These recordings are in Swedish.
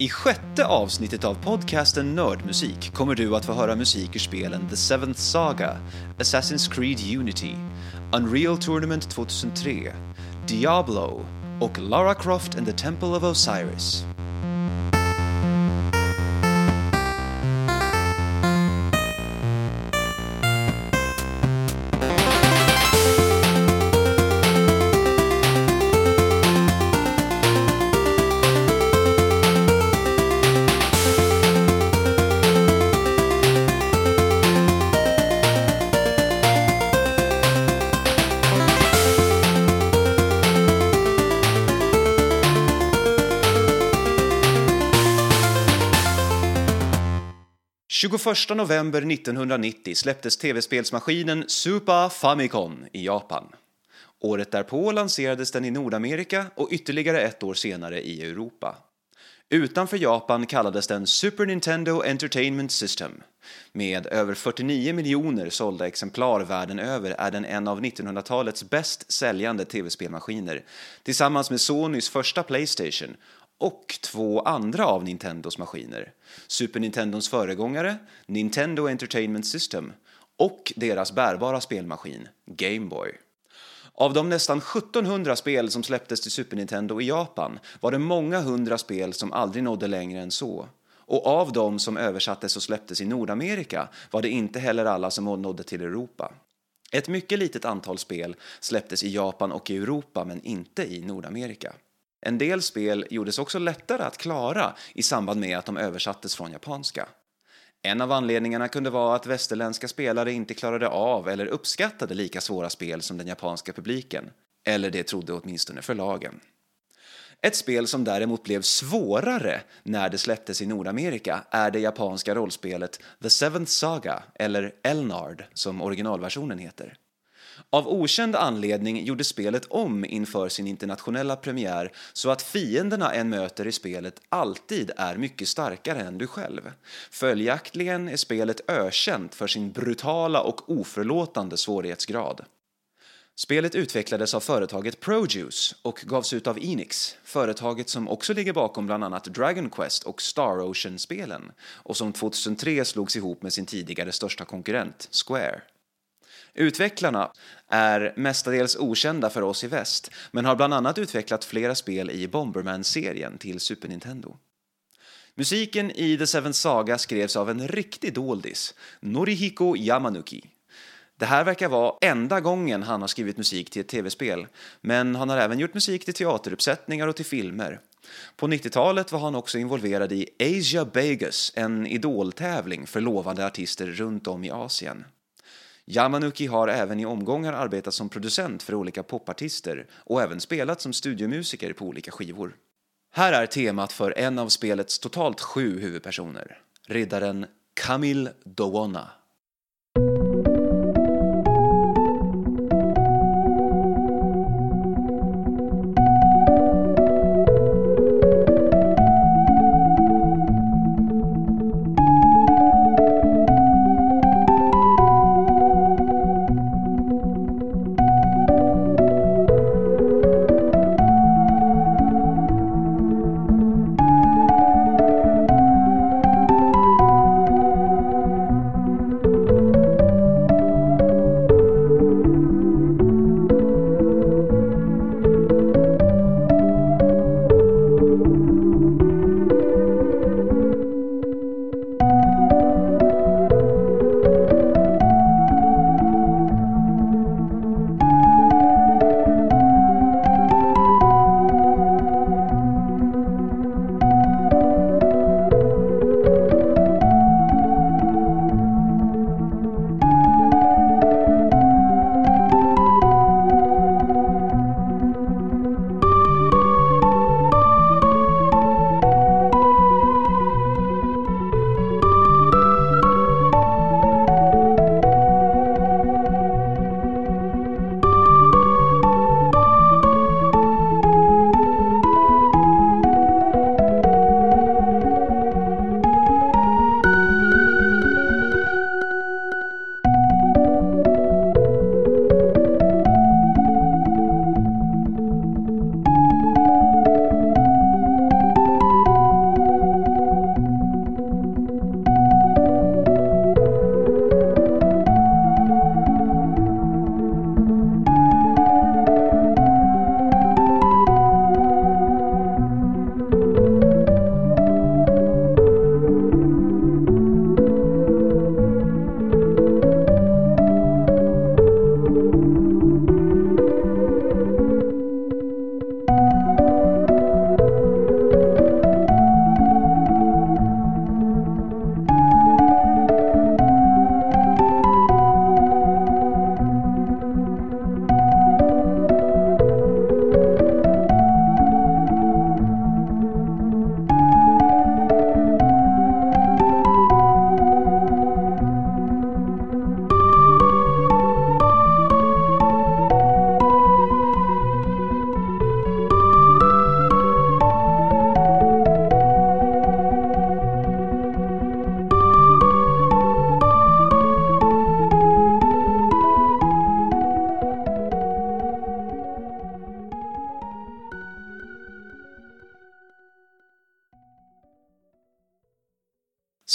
I sjätte avsnittet av podcasten Nördmusik kommer du att få höra musik ur spelen The Seventh Saga, Assassin's Creed Unity, Unreal Tournament 2003, Diablo och Lara Croft and the Temple of Osiris. 21 november 1990 släpptes tv-spelsmaskinen Super Famicom i Japan. Året därpå lanserades den i Nordamerika och ytterligare ett år senare i Europa. Utanför Japan kallades den Super Nintendo Entertainment System. Med över 49 miljoner sålda exemplar världen över är den en av 1900-talets bäst säljande tv-spelmaskiner tillsammans med Sonys första Playstation och två andra av Nintendos maskiner. Super Nintendos föregångare, Nintendo Entertainment System och deras bärbara spelmaskin, Game Boy. Av de nästan 1700 spel som släpptes till Super Nintendo i Japan var det många hundra spel som aldrig nådde längre än så. Och av de som översattes och släpptes i Nordamerika var det inte heller alla som nådde till Europa. Ett mycket litet antal spel släpptes i Japan och i Europa men inte i Nordamerika. En del spel gjordes också lättare att klara i samband med att de översattes från japanska. En av anledningarna kunde vara att västerländska spelare inte klarade av eller uppskattade lika svåra spel som den japanska publiken. Eller det trodde åtminstone förlagen. Ett spel som däremot blev svårare när det släpptes i Nordamerika är det japanska rollspelet The Seventh Saga, eller Elnard som originalversionen heter. Av okänd anledning gjorde spelet om inför sin internationella premiär så att fienderna en möter i spelet alltid är mycket starkare än du själv. Följaktligen är spelet ökänt för sin brutala och oförlåtande svårighetsgrad. Spelet utvecklades av företaget Produce och gavs ut av Enix, företaget som också ligger bakom bland annat Dragon Quest och Star Ocean-spelen och som 2003 slogs ihop med sin tidigare största konkurrent, Square. Utvecklarna är mestadels okända för oss i väst, men har bland annat utvecklat flera spel i Bomberman-serien till Super Nintendo. Musiken i The Seven Saga skrevs av en riktig doldis, Norihiko Yamanuki. Det här verkar vara enda gången han har skrivit musik till ett tv-spel, men han har även gjort musik till teateruppsättningar och till filmer. På 90-talet var han också involverad i Asia Vegas, en idoltävling för lovande artister runt om i Asien. Yamanuki har även i omgångar arbetat som producent för olika popartister och även spelat som studiomusiker på olika skivor. Här är temat för en av spelets totalt sju huvudpersoner, riddaren Kamil Dowona.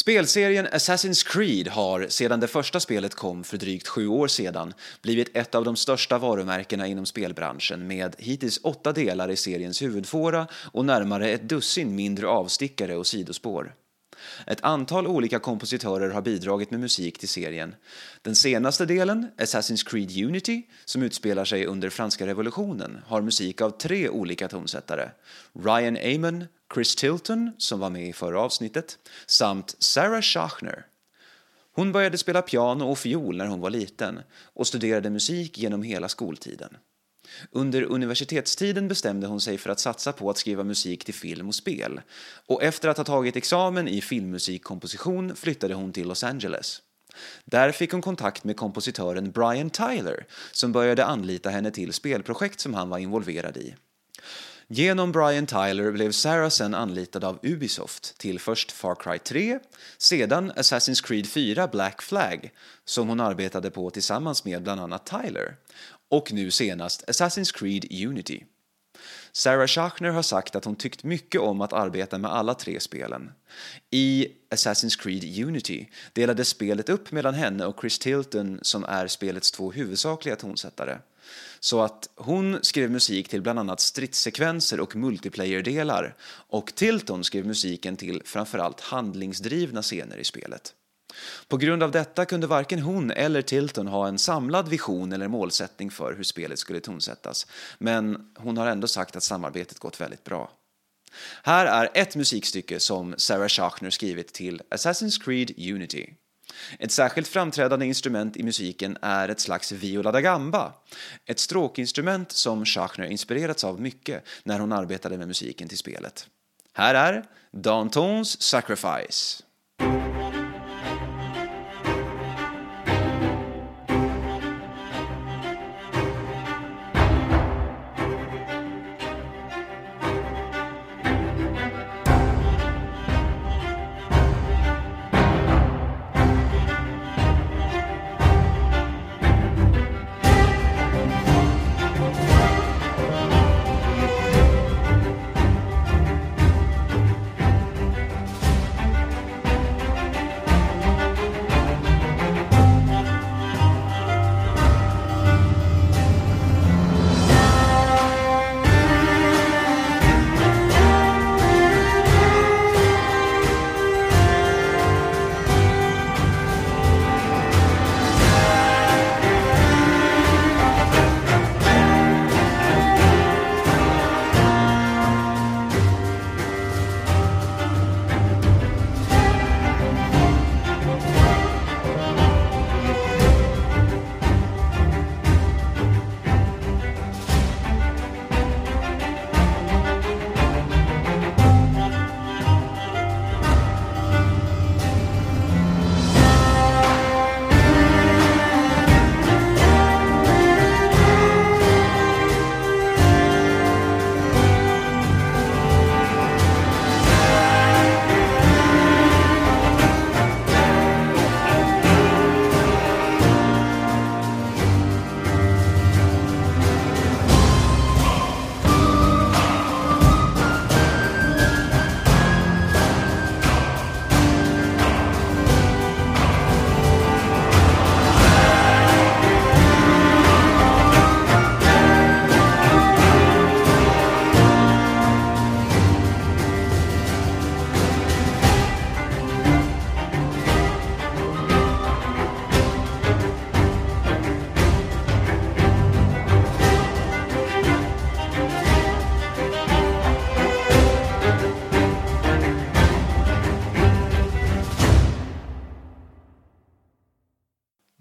Spelserien Assassin's Creed har sedan det första spelet kom för drygt sju år sedan blivit ett av de största varumärkena inom spelbranschen med hittills åtta delar i seriens huvudfåra och närmare ett dussin mindre avstickare och sidospår. Ett antal olika kompositörer har bidragit med musik till serien. Den senaste delen, Assassin's Creed Unity, som utspelar sig under franska revolutionen, har musik av tre olika tonsättare. Ryan Amon, Chris Tilton, som var med i förra avsnittet, samt Sarah Schachner. Hon började spela piano och fiol när hon var liten och studerade musik genom hela skoltiden. Under universitetstiden bestämde hon sig för att satsa på att skriva musik till film och spel och efter att ha tagit examen i filmmusikkomposition flyttade hon till Los Angeles. Där fick hon kontakt med kompositören Brian Tyler som började anlita henne till spelprojekt som han var involverad i. Genom Brian Tyler blev Sarah sen anlitad av Ubisoft till först Far Cry 3, sedan Assassin's Creed 4 Black Flag som hon arbetade på tillsammans med bland annat Tyler och nu senast Assassin's Creed Unity. Sarah Schachner har sagt att hon tyckt mycket om att arbeta med alla tre spelen. I Assassin's Creed Unity delades spelet upp mellan henne och Chris Tilton som är spelets två huvudsakliga tonsättare. Så att hon skrev musik till bland annat stridssekvenser och multiplayer-delar och Tilton skrev musiken till framförallt handlingsdrivna scener i spelet. På grund av detta kunde varken hon eller Tilton ha en samlad vision eller målsättning för hur spelet skulle tonsättas, men hon har ändå sagt att samarbetet gått väldigt bra. Här är ett musikstycke som Sarah Schachner skrivit till Assassin's Creed Unity. Ett särskilt framträdande instrument i musiken är ett slags viola da gamba, ett stråkinstrument som Schachner inspirerats av mycket när hon arbetade med musiken till spelet. Här är Dantons Sacrifice.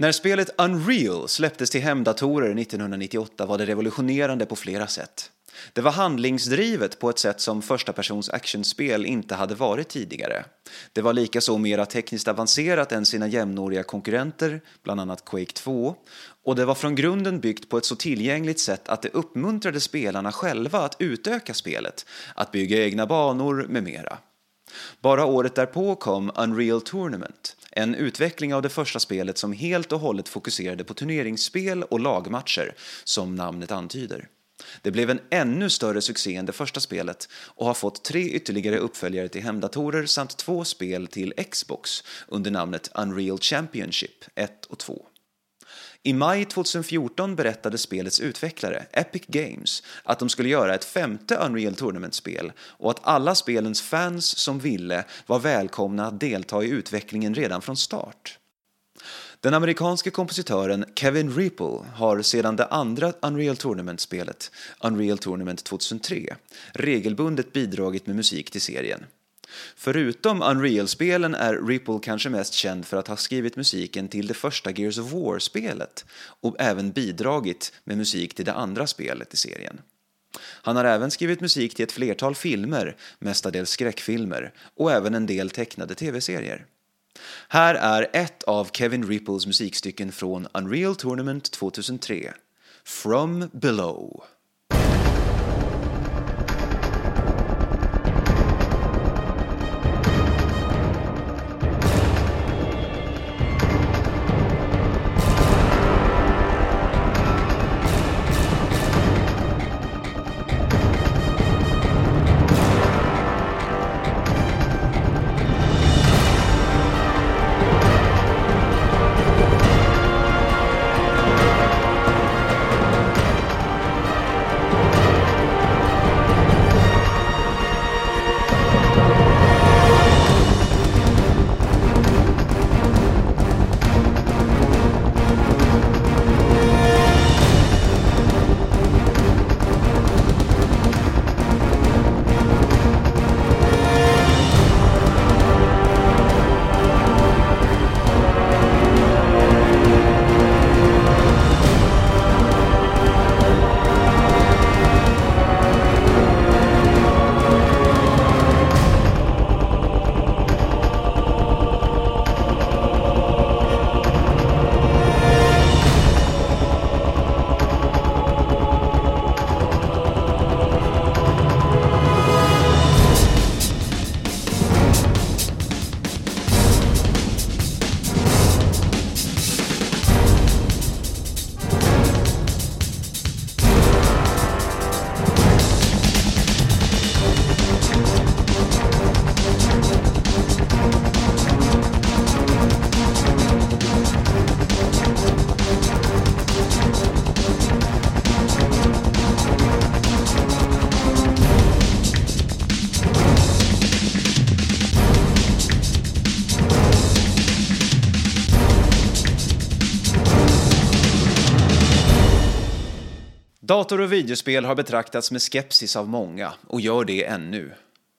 När spelet Unreal släpptes till hemdatorer 1998 var det revolutionerande på flera sätt. Det var handlingsdrivet på ett sätt som första persons actionspel inte hade varit tidigare. Det var likaså mera tekniskt avancerat än sina jämnåriga konkurrenter, bland annat Quake 2, och det var från grunden byggt på ett så tillgängligt sätt att det uppmuntrade spelarna själva att utöka spelet, att bygga egna banor med mera. Bara året därpå kom Unreal Tournament, en utveckling av det första spelet som helt och hållet fokuserade på turneringsspel och lagmatcher, som namnet antyder. Det blev en ännu större succé än det första spelet och har fått tre ytterligare uppföljare till hemdatorer samt två spel till Xbox under namnet Unreal Championship 1 och 2. I maj 2014 berättade spelets utvecklare, Epic Games, att de skulle göra ett femte Unreal Tournament-spel och att alla spelens fans som ville var välkomna att delta i utvecklingen redan från start. Den amerikanske kompositören Kevin Ripple har sedan det andra Unreal Tournament-spelet, Unreal Tournament 2003, regelbundet bidragit med musik till serien. Förutom Unreal-spelen är Ripple kanske mest känd för att ha skrivit musiken till det första Gears of War-spelet och även bidragit med musik till det andra spelet i serien. Han har även skrivit musik till ett flertal filmer, mestadels skräckfilmer, och även en del tecknade tv-serier. Här är ett av Kevin Ripples musikstycken från Unreal Tournament 2003, From Below. Dator och videospel har betraktats med skepsis av många och gör det ännu.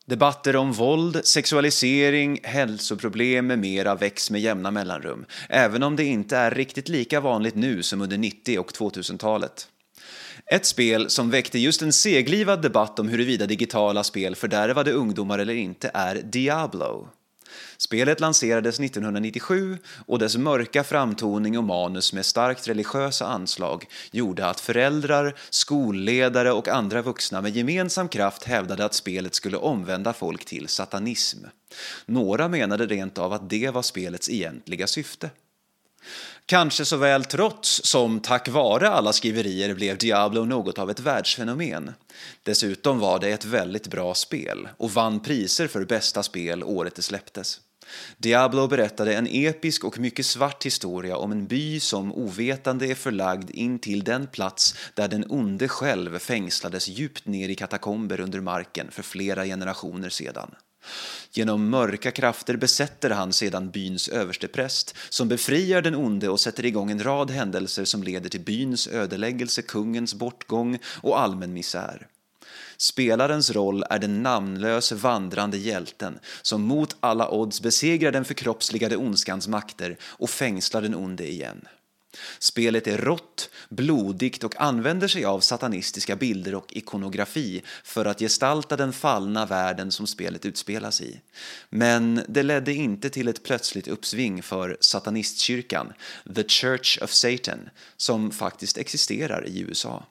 Debatter om våld, sexualisering, hälsoproblem med mera väcks med jämna mellanrum, även om det inte är riktigt lika vanligt nu som under 90 och 2000-talet. Ett spel som väckte just en seglivad debatt om huruvida digitala spel fördärvade ungdomar eller inte är Diablo. Spelet lanserades 1997 och dess mörka framtoning och manus med starkt religiösa anslag gjorde att föräldrar, skolledare och andra vuxna med gemensam kraft hävdade att spelet skulle omvända folk till satanism. Några menade rent av att det var spelets egentliga syfte. Kanske såväl trots som tack vare alla skriverier blev Diablo något av ett världsfenomen. Dessutom var det ett väldigt bra spel och vann priser för bästa spel året det släpptes. Diablo berättade en episk och mycket svart historia om en by som ovetande är förlagd in till den plats där den onde själv fängslades djupt ner i katakomber under marken för flera generationer sedan. Genom mörka krafter besätter han sedan byns överstepräst som befriar den onde och sätter igång en rad händelser som leder till byns ödeläggelse, kungens bortgång och allmän misär. Spelarens roll är den namnlöse vandrande hjälten som mot alla odds besegrar den förkroppsligade ondskans makter och fängslar den onde igen. Spelet är rått, blodigt och använder sig av satanistiska bilder och ikonografi för att gestalta den fallna världen som spelet utspelas i. Men det ledde inte till ett plötsligt uppsving för satanistkyrkan, The Church of Satan, som faktiskt existerar i USA.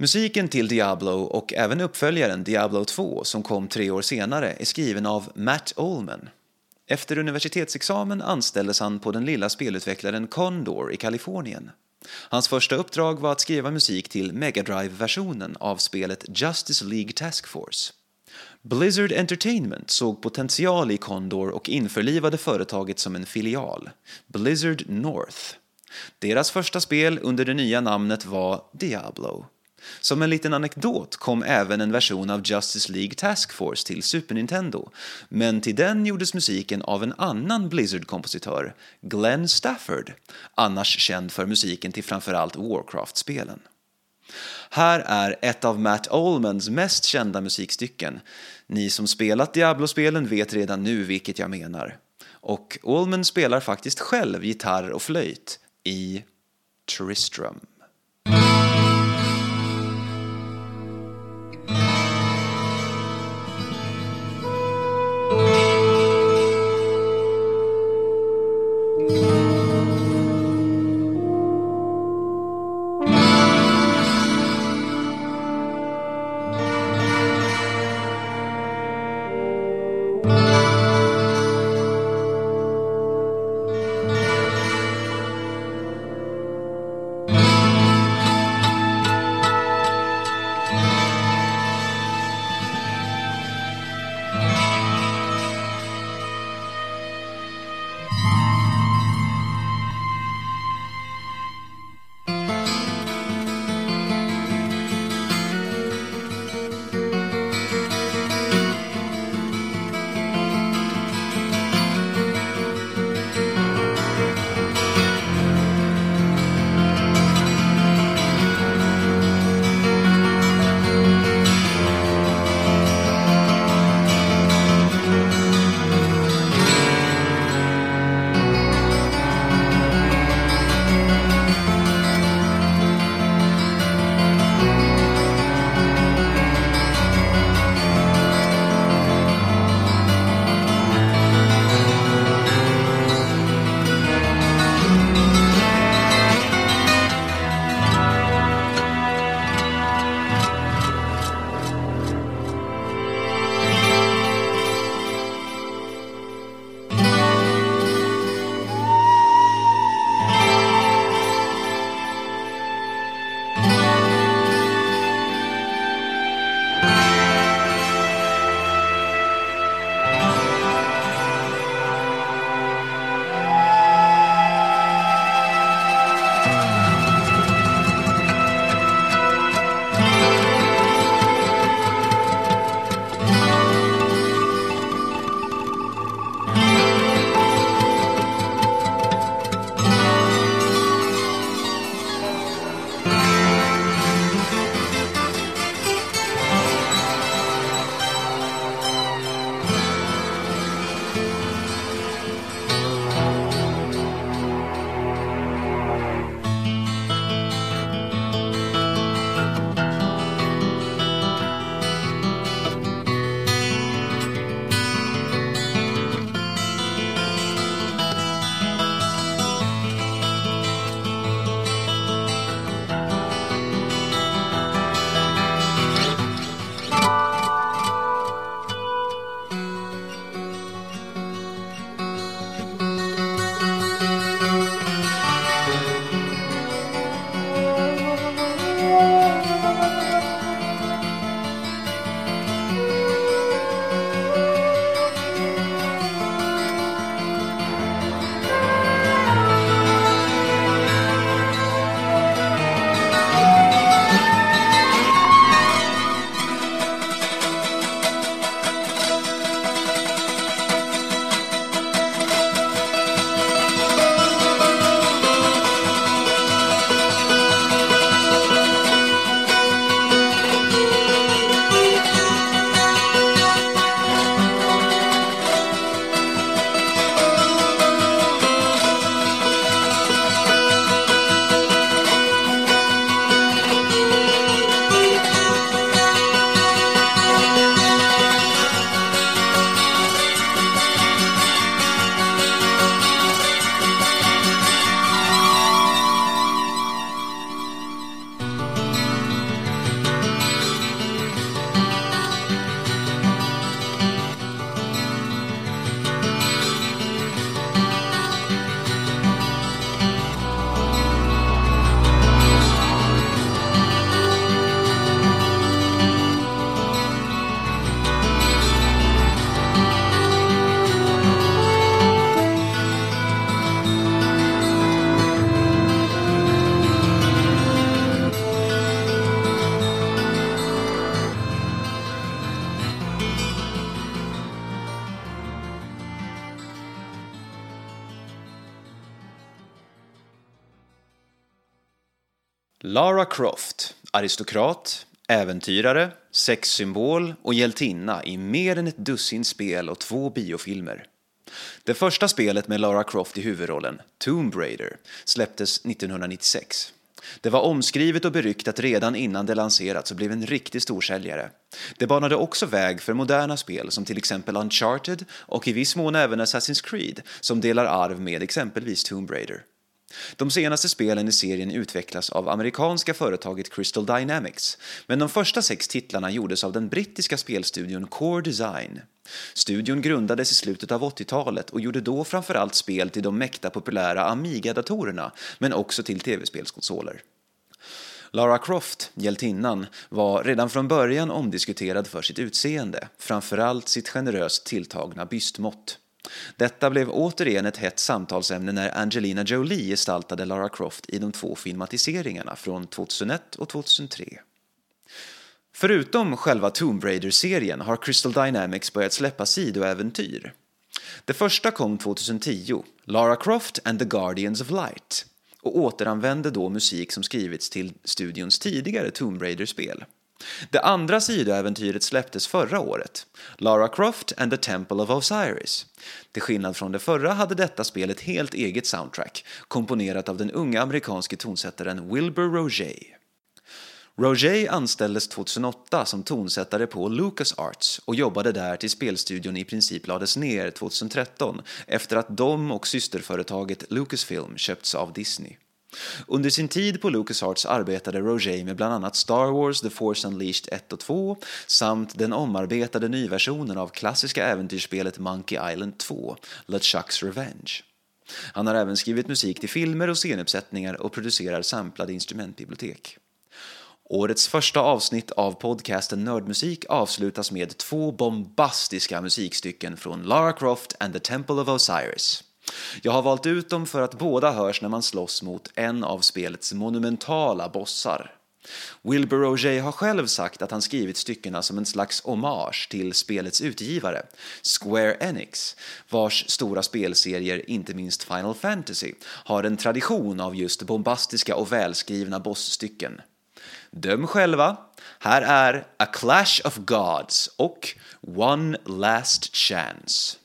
Musiken till Diablo och även uppföljaren Diablo 2 som kom tre år senare är skriven av Matt Oldman. Efter universitetsexamen anställdes han på den lilla spelutvecklaren Condor i Kalifornien. Hans första uppdrag var att skriva musik till Mega Drive-versionen av spelet Justice League Task Force. Blizzard Entertainment såg potential i Condor och införlivade företaget som en filial, Blizzard North. Deras första spel under det nya namnet var Diablo. Som en liten anekdot kom även en version av Justice League Task Force till Super Nintendo, men till den gjordes musiken av en annan Blizzard-kompositör, Glenn Stafford, annars känd för musiken till framförallt Warcraft-spelen. Här är ett av Matt Olmans mest kända musikstycken. Ni som spelat Diablo-spelen vet redan nu vilket jag menar. Och Olman spelar faktiskt själv gitarr och flöjt i Tristram. Lara Croft, aristokrat, äventyrare, sexsymbol och hjältinna i mer än ett dussin spel och två biofilmer. Det första spelet med Lara Croft i huvudrollen, Tomb Raider, släpptes 1996. Det var omskrivet och beryktat redan innan det lanserats och blev en riktig storsäljare. Det banade också väg för moderna spel som till exempel Uncharted och i viss mån även Assassin's Creed som delar arv med exempelvis Tomb Raider. De senaste spelen i serien utvecklas av amerikanska företaget Crystal Dynamics, men de första sex titlarna gjordes av den brittiska spelstudion Core Design. Studion grundades i slutet av 80-talet och gjorde då framförallt spel till de mäkta populära Amiga-datorerna, men också till tv-spelskonsoler. Lara Croft, hjältinnan, var redan från början omdiskuterad för sitt utseende, framförallt sitt generöst tilltagna bystmått. Detta blev återigen ett hett samtalsämne när Angelina Jolie gestaltade Lara Croft i de två filmatiseringarna från 2001 och 2003. Förutom själva Tomb Raider-serien har Crystal Dynamics börjat släppa sidoäventyr. Det första kom 2010, Lara Croft and the Guardians of Light, och återanvände då musik som skrivits till studions tidigare Tomb Raider-spel. Det andra sidoäventyret släpptes förra året, Lara Croft and the Temple of Osiris. Till skillnad från det förra hade detta spel ett helt eget soundtrack, komponerat av den unga amerikanske tonsättaren Wilbur Roget. Roger anställdes 2008 som tonsättare på Lucas Arts och jobbade där tills spelstudion i princip lades ner 2013 efter att de och systerföretaget Lucasfilm köpts av Disney. Under sin tid på LucasArts arbetade Roger med bland annat Star Wars The Force Unleashed 1 och 2 samt den omarbetade nyversionen av klassiska äventyrsspelet Monkey Island 2, LeChucks Revenge. Han har även skrivit musik till filmer och scenuppsättningar och producerar samplade instrumentbibliotek. Årets första avsnitt av podcasten Nördmusik avslutas med två bombastiska musikstycken från Lara Croft and the Temple of Osiris. Jag har valt ut dem för att båda hörs när man slåss mot en av spelets monumentala bossar. Wilbur Roget har själv sagt att han skrivit styckena som en slags hommage till spelets utgivare, Square Enix, vars stora spelserier, inte minst Final Fantasy, har en tradition av just bombastiska och välskrivna bossstycken. Döm själva. Här är A Clash of Gods och One Last Chance.